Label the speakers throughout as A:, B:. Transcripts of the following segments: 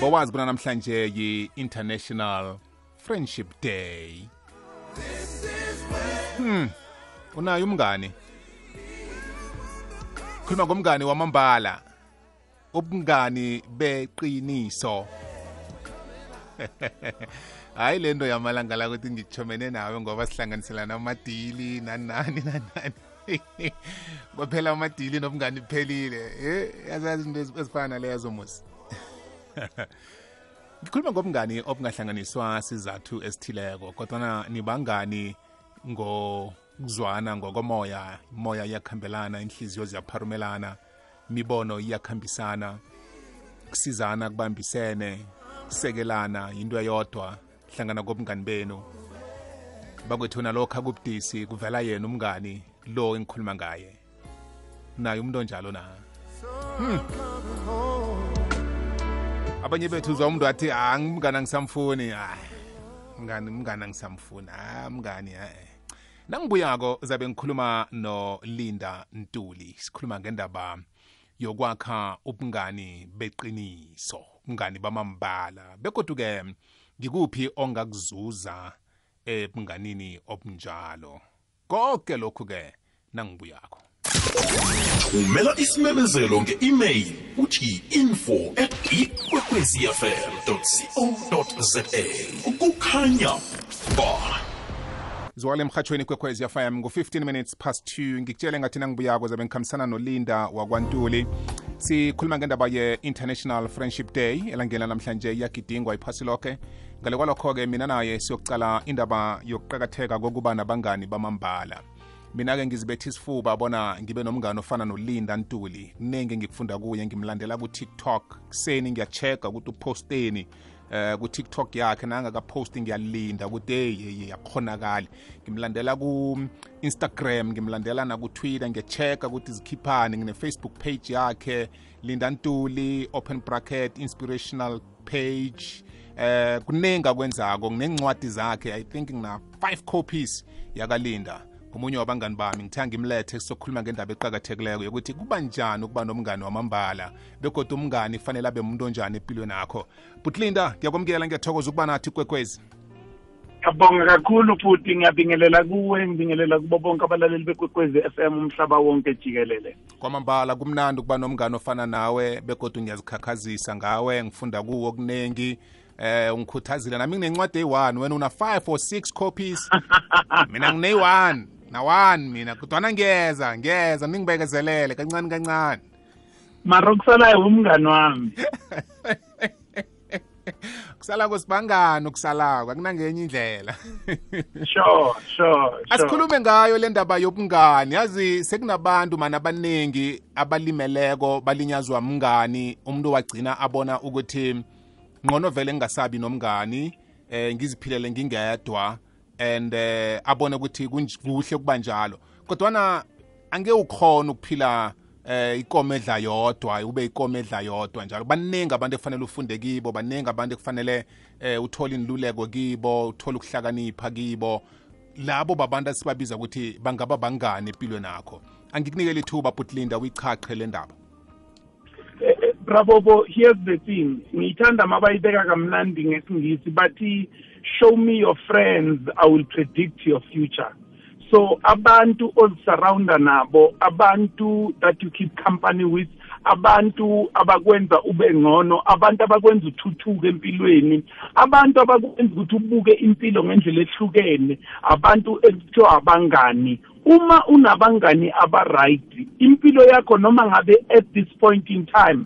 A: bowazi bona namhlanje yi-international friendship day. Hmm unayo umngani? Khuluma ngomngani wamambala. Ubungani beqiniso. Hayi le nto yamalanga la ukuthi ngikuchomene nawe ngoba sihlanganiselana amadili nani nani nani nani kwaphela amadili nobungani kuphelile eh yazazi into ezifana nalezo musi. ngikhuluma ngobungani obungahlanganiswa sizathu esithileko kodwana nibangani ngokuzwana ngokomoya. Imoya iyakhambelana inhliziyo ziyapharumelana imibono iyakhambisana kusizana kubambisene kusekelana yinto eyodwa. Hlangana kobungani benu. Bakwethu nalokho akubudisi kuvela yena umngani lo engikhuluma ngaye. Naye umuntu onjalo na? Hmm. Abanye bethu uzwa umuntu athi ah mngani angisamfuni. Hayi mngani mngani angisamfuni. Ah mngani eh nangibuyako zabe ngikhuluma nolinda ntuli. Sikhuluma ngendaba yokwakha ubungani beqiniso ubungani bamambala. Bekodwa-ke ngikuphi ongakuzuza ebunganini obunjalo? Konke lokhu-ke nangibuyakho
B: umela isimemezelo nge-email uthi info at ikwekwezfm co za kukhanya ba.
A: Zwale emhatshweni kwekhwez fm ngu-15 minutes past 2 ngikutshele ngathi nangibuyako zabe ngikhambisana nolinda wakwantuli. Sikhuluma ngendaba ye-international friendship day elangela namhlanje iyagidingwa iphasi lokhe ngale kwalokho-ke mina naye siyokucala indaba yokuqakatheka kokuba nabangani bamambala mina-ke ngizibetha isifuba bona ngibe nomngane ofana nolinda ntuli. Kuningi ngikufunda kuye ngimlandela ku-tiktok. Kuseni ngiya-check-a ukuthi uposteni eh ku-tiktok yakhe nangakaposti ngiyalinda ukuthi hey yakhonakala ngimlandela ku-instagram ngimlandela naku-twitter ngiya-check-a ukuthi zikhiphani ngine-facebook page yakhe linda ntuli open bracket inspirational page. Eh kuningi akwenzako nginencwadi zakhe i think ngina five copies yakalinda. omunye wabangani bami ngithanga imlethe sokhuluma ngendaba eqakathekileko yokuthi kuba njani ukuba nomngani wamambala begodwa umngani kufanele abe umuntu onjani empilweni yakho. Butlinda ngiyakwamukela ngiyathokoza ukuba nathi kwekwezi.
C: Ngiyabonga kakhulu futhi ngiyabingelela kuwe ngibingelela kubo bonke abalaleli bekwekwezi FM umhlaba wonke jikelele.
A: Kwamambala kumnandi ukuba nomngane ofana nawe begodwa ngiyazikhakhazisa ngawe ngifunda kuwo okuningi eh ungikhuthazile nami nginencwadi eyi-1 wena una 5 or 6 copies? Mina ngine-1 nawani mina kudwana ngeza ngeza ningibekezelele kancane kancane.
C: Mara kusalayo umngani wami.
A: Kusalako sibangani okusalako akunangenye indlela.
C: Sure sure
A: asikhulume ngayo le ndaba yobungani. Yazi sekunabantu mani abaningi abalimeleko balinyazwa mngani. Umuntu wagcina abona ukuthi ngqono vele ngingasabi nomngani eh ngiziphilele ngingedwa. And eh abone ukuthi kuhle kuba njalo. Kodwana angeke ukhona ukuphila eh ikomo edla yodwa ube ikomo edla yodwa njalo. Baningi abantu ekufanele ufunde kibo baningi abantu ekufanele eh uthole inluleko kibo uthole ukuhlakanipha kibo. Labo babantu asibabiza ukuthi bangaba bangani empilweni yakho. Angikunikele ithuba butlinda uyichache le ndaba.
C: Bravo here's the thing. Ngiyithanda mabayibeka kamnandi ngesingisi bathi show me your friends i will predict your future. So abantu ozisurrounda nabo abantu that you keep company with abantu abakwenza ube ngcono abantu abakwenza uthuthuke empilweni abantu abakwenza ukuthi ubuke impilo ngendlela ehlukene abantu ekuthiwa abangani. Uma unabangani aba-right impilo yakho noma ngabe at this point in time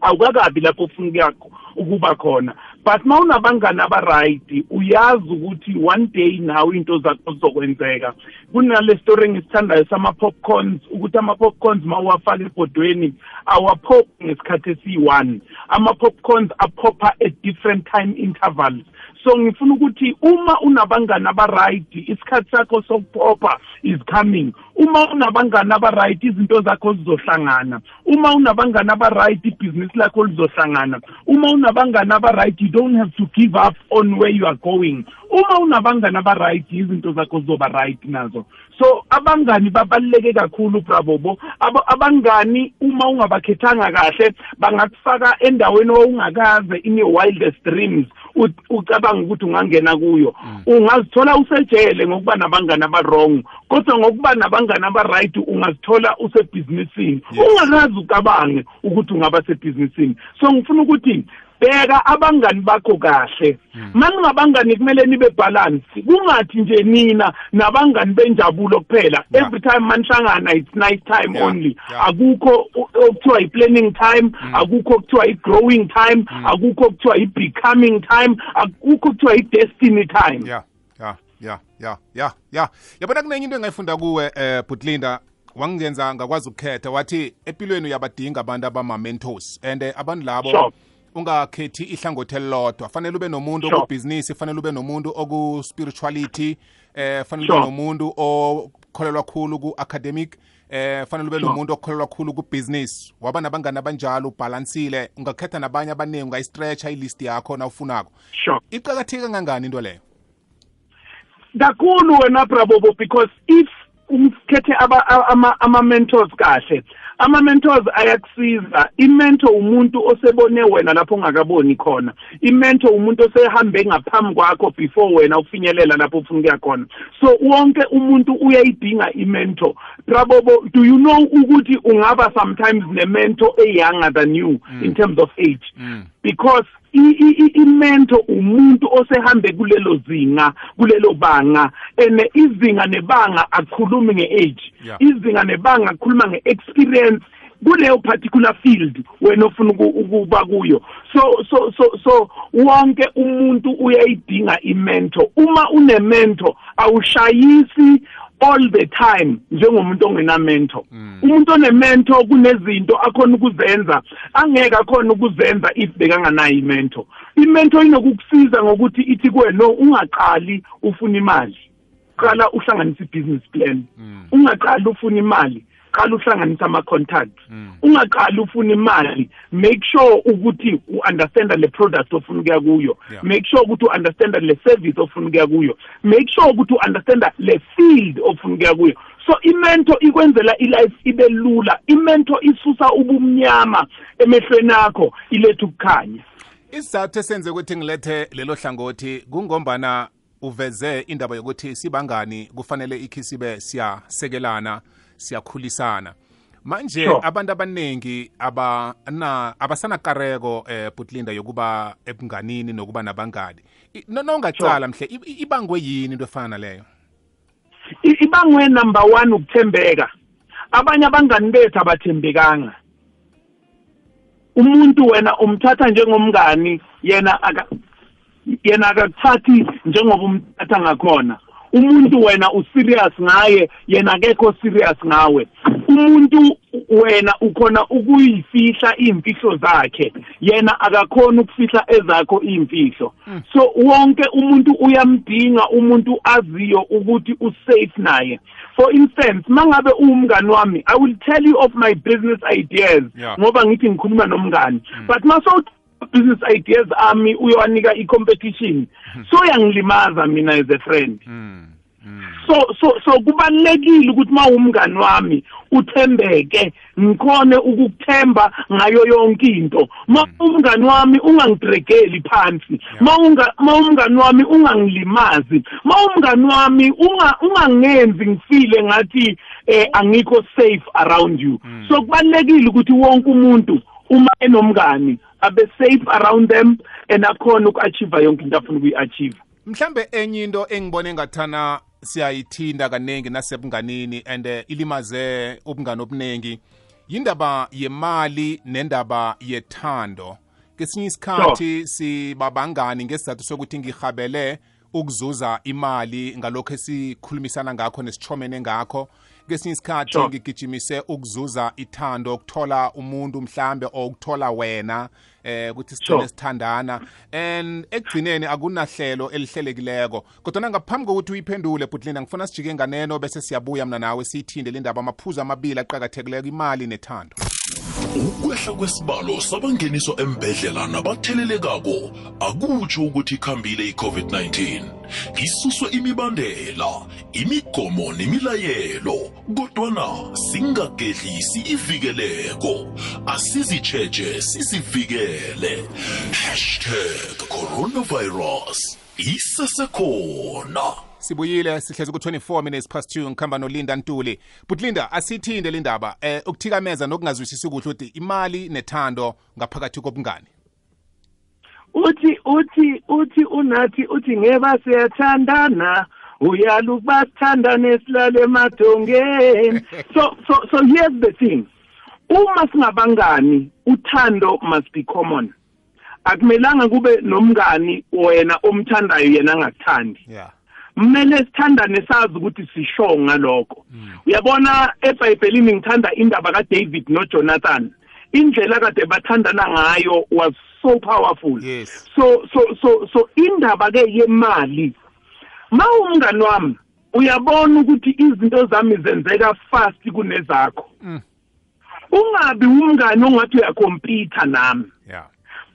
C: awukakabi lapho ufuna ukuba khona. But ma unabangani aba-right uyazi ukuthi one day nawe into zakho zizokwenzeka. Kunale story engisithandayo sama-popcorns ukuthi ama-popcorns ma uwafaka ebhodweni awaphophi ngesikhathi esiyi-one ama-popcorns aphopha at different time intervals. So ngifuna ukuthi uma unabangani aba-right isikhathi sakho sokuphopha is coming. Uma unabangani aba-right izinto zakho zizohlangana. Uma unabangani aba-right ibhizinisi lakho lizohlangana. Uma unabangani aba-right you don't have to give up on where you are going. Uma unabangani aba-right izinto zakho zizoba right nazo. So abangani babaluleke kakhulu bravobo Aba- abangani uma ungabakhethanga kahle bangakufaka endaweni owungakaze in your wildest dreams. Ucabanga ukuthi ungangena kuyo. Ungazithola usejele ngokuba nabangani aba-wrong kodwa ngokuba nabangani aba-right ungazithola usebhizinisini. Ungakazi ucabange ukuthi ungaba sebhizinisini. So ngifuna ukuthi bheka abangani bakho kahle. Maningabangani kumele nibe balance kungathi nje nina nabangani benjabulo kuphela.
A: Yeah.
C: every time manihlangana it's night time
A: Yeah,
C: only.
A: Yeah.
C: akukho u- okuthiwa i-planning time akukho okuthiwa i-growing time akukho okuthiwa i-becoming time akukho okuthiwa i-destiny time.
A: Ya ya ya ya ya ya yabona kunenye into engayifunda kuwe eh butlinda wangenza ngakwazi ukukhetha wathi empilweni uyabadinga abantu abama-mentors and eh, abantu labo
C: Sure.
A: Ungakhethi ihlangothi elilodwa fanele ube nomuntu
C: Sure.
A: okubhizinisi fanele ube nomuntu oku-spirituality eh fanele
C: Sure.
A: ube nomuntu okholelwa khulu ku-academic eh fanele ube
C: Sure.
A: nomuntu okholelwa khulu ku-business waba nabangani abanjalo ubhalansile ungakhetha nabanye abaningi ungayistretcha ilist yakho na ufunako
C: sure
A: iqakatheke kangangani into leyo
C: kakhulu wena brabobo because if ukhethe ama-mentors kahle ama-mentors ayakusiza. Imento umuntu osebone wena lapho ungakaboni khona. Imento umuntu osehambe ngaphambi kwakho before wena ufinyelela lapho ufuna ukuya khona. So wonke umuntu uyayidinga imento brabobo do you know ukuthi ungaba sometimes nemento e-younger than you in terms of age? Because i- i- i- imento umuntu osehambe kulelo zinga kulelo banga and izinga nebanga akhulumi nge-age
A: Yeah.
C: izinga nebanga akhuluma nge-experience kuleyo particular field wena ofuna uku- ukuba kuyo. So so so so wonke umuntu uyayidinga imento uma unemento awushayisi all the time njengomuntu ongenamento umuntu onemento kunezinto akhona ukuzenza angeke akhona ukuzenza if bekanganayo imento imento inokukusiza ngokuthi ithi kuwe no ungaqali ufuna imali. Qala uhlanganise i-business plan. Ungaqali ufuna imali. Qala uhlanganise ama-contacts ungaqali ufuna imali make sure ukuthi u-understanda le product ofuna ukuya kuyo.
A: Yeah.
C: make sure ukuthi u-understanda le service ofuna ukuya kuyo. Make sure ukuthi u-understanda le field ofuna ukuya kuyo. So imento ikwenzela ilife ibe lula. Imento isusa ubumnyama emehlweni akho iletha ukukhanya.
A: Isizathu esenze ukuthi ngilethe lelo hlangothi kungombana uveze indaba yokuthi sibangani kufanele ikhi sibe siyasekelana. Siyakhulisana. Manje
C: Sure.
A: abantu abaningi abana abasanakareko eh butlinda yokuba ebunganini nokuba nabangani. Nongacala mhle ibangwe yini into efana naleyo
C: I- ibangwe number one ukuthembeka. Abanye abangani bethu abathembekanga. Umuntu wena umthatha njengomngani yena aka yena akakuthathi njengoba umthatha ngakhona. Umuntu wena userious ngaye yena akekho serious ngawe. Umuntu wena ukhona ukuyifihla iy'mfihlo zakhe yena akakhona ukufihla ezakho iy'mfihlo. So wonke umuntu uyamdinga umuntu aziyo ukuthi usafe naye. For instance mangabe uwumngani wami i will tell you of my business ideas. Ngoba ngithi ngikhuluma nomngani. But maso business ideas ami uyowanika i-competition. So yangilimaza mina as a friend. So so so kubalekile ukuthi mawumngani wami uthembeke ngikhone ukukuthemba ngayo yonke into. Mawumngani wami ungangidregeli phansi mawumngani wami ungangilimazi mawumngani wami unga ungangenzi ngifile ngathi eh angikho safe around you. So kubalekile ukuthi wonke umuntu uma enomngani abe safe around them and akhona uku-achieve yonke into afuna ukuyi-achieve.
A: Mhlambe enye into engibone ngathana siyayithinda kaningi nasebunganini and eh, ilimaze ubungani obuningi yindaba yemali nendaba yethando. Kesinye isikhathi sibabangani ngesizathu sokuthi ngihabele ukuzuza imali ngalokho esikhulumisana ngakho nesichomene ngakho. Kesinye isikhathi
C: Sure.
A: ngigijimise ukuzuza ithando ukuthola umuntu mhlambe or ukuthola wena eh ukuthi sigcine
C: Sure.
A: sithandana and ekugcineni akunahlelo elihlelekileko kodwa ngaphambi kokuthi uyiphendule butlinda ngifuna sijike nganeno bese siyabuya mna nawe siyithinde le ndaba amaphuzu amabili aqakathekileko imali nethando
B: ukwehla kwesibalo sabangeniswa embedlela nabathelelekako. Akutsho ukuthi ikhambile i-covid-19 isuswe imibandela imigomo nemilayelo kodwana singagedlisi ivikeleko. Asizitsheje sizivikele. Hashtag coronavirus isesekhona
A: sibuyile sihlezi ku-24 minutes past 2 ngikhamba nolinda ntuli. But linda asithinde le ndaba eh ukuthikameza nokungazwisisi kuhle ukuthi imali nethando ngaphakathi kobungani?
C: Uthi uthi uthi unathi uthi ngeba siyathandana uyala ukuba sithandane silale emadongeni. So so so here's the thing. Uma singabangani uthando must be common. Akumelanga kube nomngani wena omthandayo yena angakuthandi.
A: Yeah.
C: Kumele sithandane sazi ukuthi sisho ngalokho. Uyabona ebhayibhelini ngithanda indaba kaDavid noJonathan. Indlela kade bathandana ngayo was so powerful.
A: Yes.
C: so so so so indaba ke yemali. Mawumngani wami uyabona ukuthi izinto zami zenzeka fast kunezakho. Ungabi umngani ongathi uyakompita nami.
A: Yeah.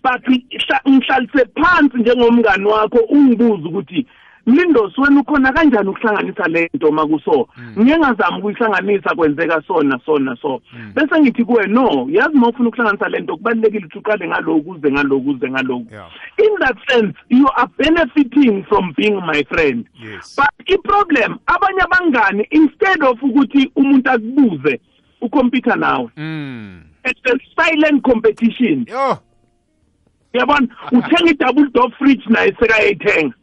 C: But hla- ngihlalise phansi njengomngani wakho ungibuza ukuthi Lindos wena ukhona kanjani ukuhlanganisa lento makuso? Ngeke ngazama ukuyihlanganisa kwenzeka sona sona so. Bese ngithi kuwe no yazi mawufuna ukuhlanganisa lento kubalekile ukuthi uqale ngaloku uze ngaloku uze ngaloku
A: Yeah.
C: in that sense you are benefiting from being my friend.
A: Yes.
C: but i-problem abanye abangani instead of ukuthi umuntu akubuze ukhompyutha nawe.
A: Mm
C: it's a silent competition.
A: Yo!
C: Uyabona uthenga i-double door fridge naye sekayayithenga.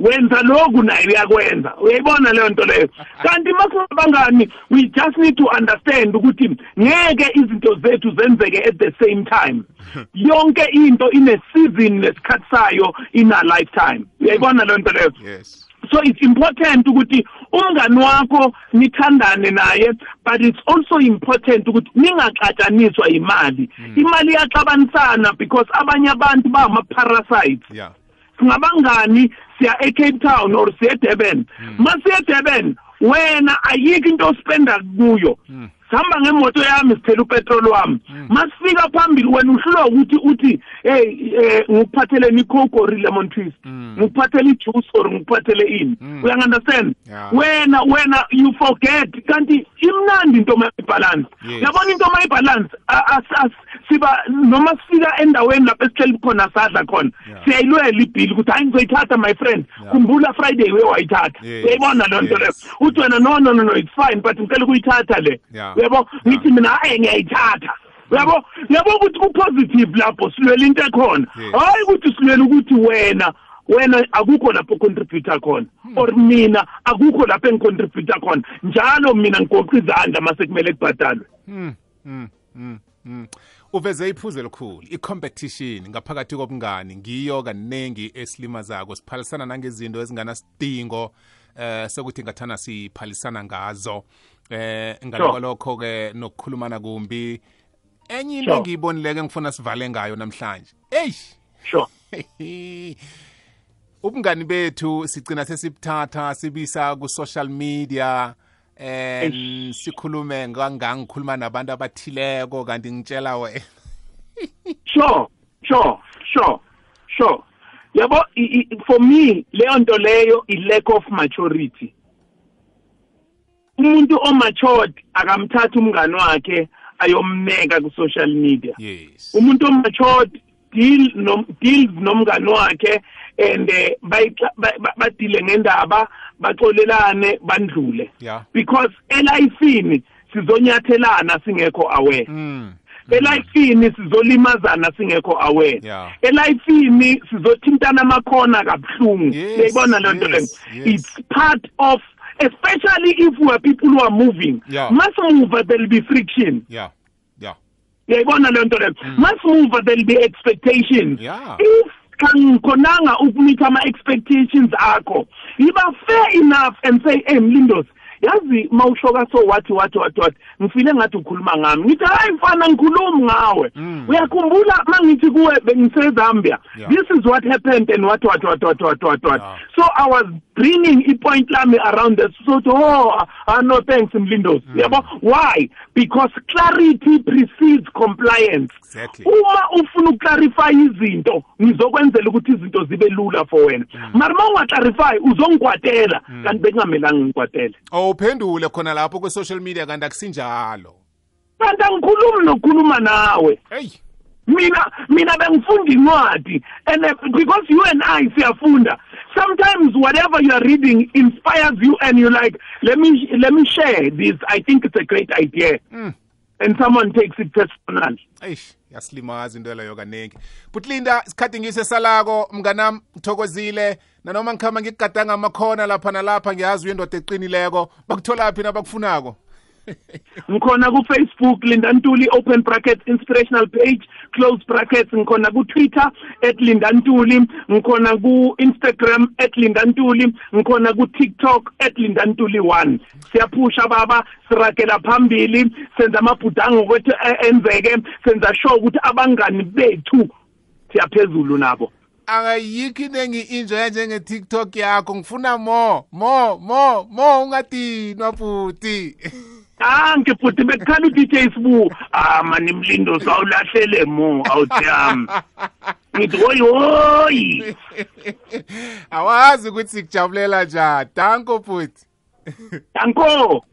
C: Wenza lokhu naye uyakwenza. Uyayibona leyo nto leyo? Kanti masingabangani we just need to understand ukuthi ngeke izinto zethu zenzeke at the same time. Yonke into ine-season nesikhathi sayo ina lifetime. Uyayibona leyo nto leyo?
A: Yes.
C: So it's important ukuthi umngani wakho nithandane naye but it's also important ukuthi ningaxatshaniswa imali imali iyaxabanisana because abanye abantu bangama-parasites.
A: Yeah.
C: Singabangani siya eCape Town or siya eDurban masiya eDurban wena ayikho into ospenda kuyo. Sihamba ngemoto yami sithela upetrol wami. Masifika phambili wena uhlulwa ukuthi uthi hey eh, ngikuphatheleni icoke or lemon twist? Ngikuphathele ijuice or ngikuphathele ini? Uyangunderstand
A: Yeah.
C: wena wena you forget. Kanti imnandi into mayibalance
A: Yes.
C: yabona into mayibalance a- as- as- siba noma sifika endaweni lapho esihleli khona sadla khona
A: Yeah.
C: siyayilwela ibhili ukuthi hayi ngizoyithatha my friend.
A: Yeah.
C: khumbula friday we wayithatha.
A: Yes,
C: uyayibona leyo nto leyo?
A: Yes.
C: uthi wena no no no no it's fine but ngicela ukuyithatha le.
A: Yeah.
C: uyabo ngithi mina hayi ngiyayithatha uyabo uyabo ukuthi ku-positive lapho silwela into ekhona
A: Yes.
C: hayi ukuthi silwela ukuthi wena wena akukho lapho contributor khona
A: Hmm.
C: or mina akukho lapho engicontributor khona njalo mina ngigoqa izandla mase kumele kubhadalwe
A: Mm, mm, mm, mm. uveze iphuze elikhulu i-competition ngaphakathi kobungani ngiyo kaningi esilimazako siphalisana nangezinto ezinganasidingo eh sokuthi ngathana siphalisana ngazo. Eh ngaloko lokho ke nokukhulumana kumbi. Enye into
C: Sure.
A: engiyibonileke ngifuna sivale ngayo namhlanje. Eish!
C: Sure.
A: Ubungani bethu sigcina sesibuthatha sibisa ku-social media. And sikhulume ngangangikhuluma nabantu abathileko kanti ngitshela wena.
C: Sure sure sure sure. Yabo for me leyo nto leyo i lack of maturity. Umuntu omatured akamthatha umngani wakhe ayomneka ku social media.
A: Yes.
C: Umuntu omatured deal nom deals nomngani wakhe and eh, badile ngendaba baxolelane bandlule. Because elifini sizonyathelana singekho aware.
A: Mm.
C: elifini sizolimazana singekho aware
A: Yeah.
C: elifini sizothintana amakhona kabuhlungu
A: Yes,
C: uyayibona loo nto leyo
A: yes, yes.
C: it's part of especially if we are people who are moving
A: Yeah.
C: masimuva there will be friction
A: yeah yeah
C: uyayibona leyo nto leyo masimuva there will be expectations
A: Yeah.
C: if kangikhonanga ukumeet ama-expectations akho yiba fair enough and say hey mlindos yazi mawushoka so wathi wathi wathi wathi ngifile ngathi ukhuluma ngami. Ngithi hayi mfana ngikhulumi ngawe. Uyakhumbula mangithi kuwe bengisezambia
A: Yeah.
C: this is what happened and what what what what what what what
A: Yeah.
C: so i was bringing ipoint lami around this so to, oh ah, no thanks mlindos yabo why? Because clarity precedes compliance.
A: Exactly.
C: uma ufuna ukuclarify izinto ngizokwenzela ukuthi izinto zibe lula for wena. Mara uma ungaclarify uzongikwatela kanti bekungamelanga ngikwatele
A: awuphendule khona lapho kwe-social media kanti akusinjalo.
C: Kanti angikhulumi nokukhuluma nawe.
A: Heyi
C: mina mina bengifunda incwadi and uh, because you and I siyafunda. Sometimes whatever you are reading inspires you and you like let me let me share this. I think it's a great idea. And someone takes it personally.
A: Eish yasilimaza into leyo kaningi but linda isikhathi ngisesalako mnganami ngithokozile. Nanoma ngikhamba ngikugadanga amakhona lapha nalapha ngiyazi uyendoda eqinileko. Bakuthola bakutholaphi nabakufunako
C: ngikhona ku-facebook linda ntuli open brackets inspirational page close brackets ngikhona ku-twitter at linda ntuli. Ngikhona ku-instagram at linda ntuli. Ngikhona ku-tiktok at linda ntuli one. Siyaphusha baba. Siragela phambili. Senza amabhudango ukuthi eh, enzeke. Senza sure ukuthi abangani bethu siyaphezulu nabo.
A: Angayikho into engi-enjoya njenge-tiktok yakho. Ngifuna mo mo mo mo ungadinwa futhi.
C: Ah ngifuthe bekukhala uDJ Sibu. Ah mani mlindo sawulahlele mo awuthiyami ngithi hoyi hoyi
A: awazi ukuthi sikujabulela njani. Danko futhi.
C: Danko!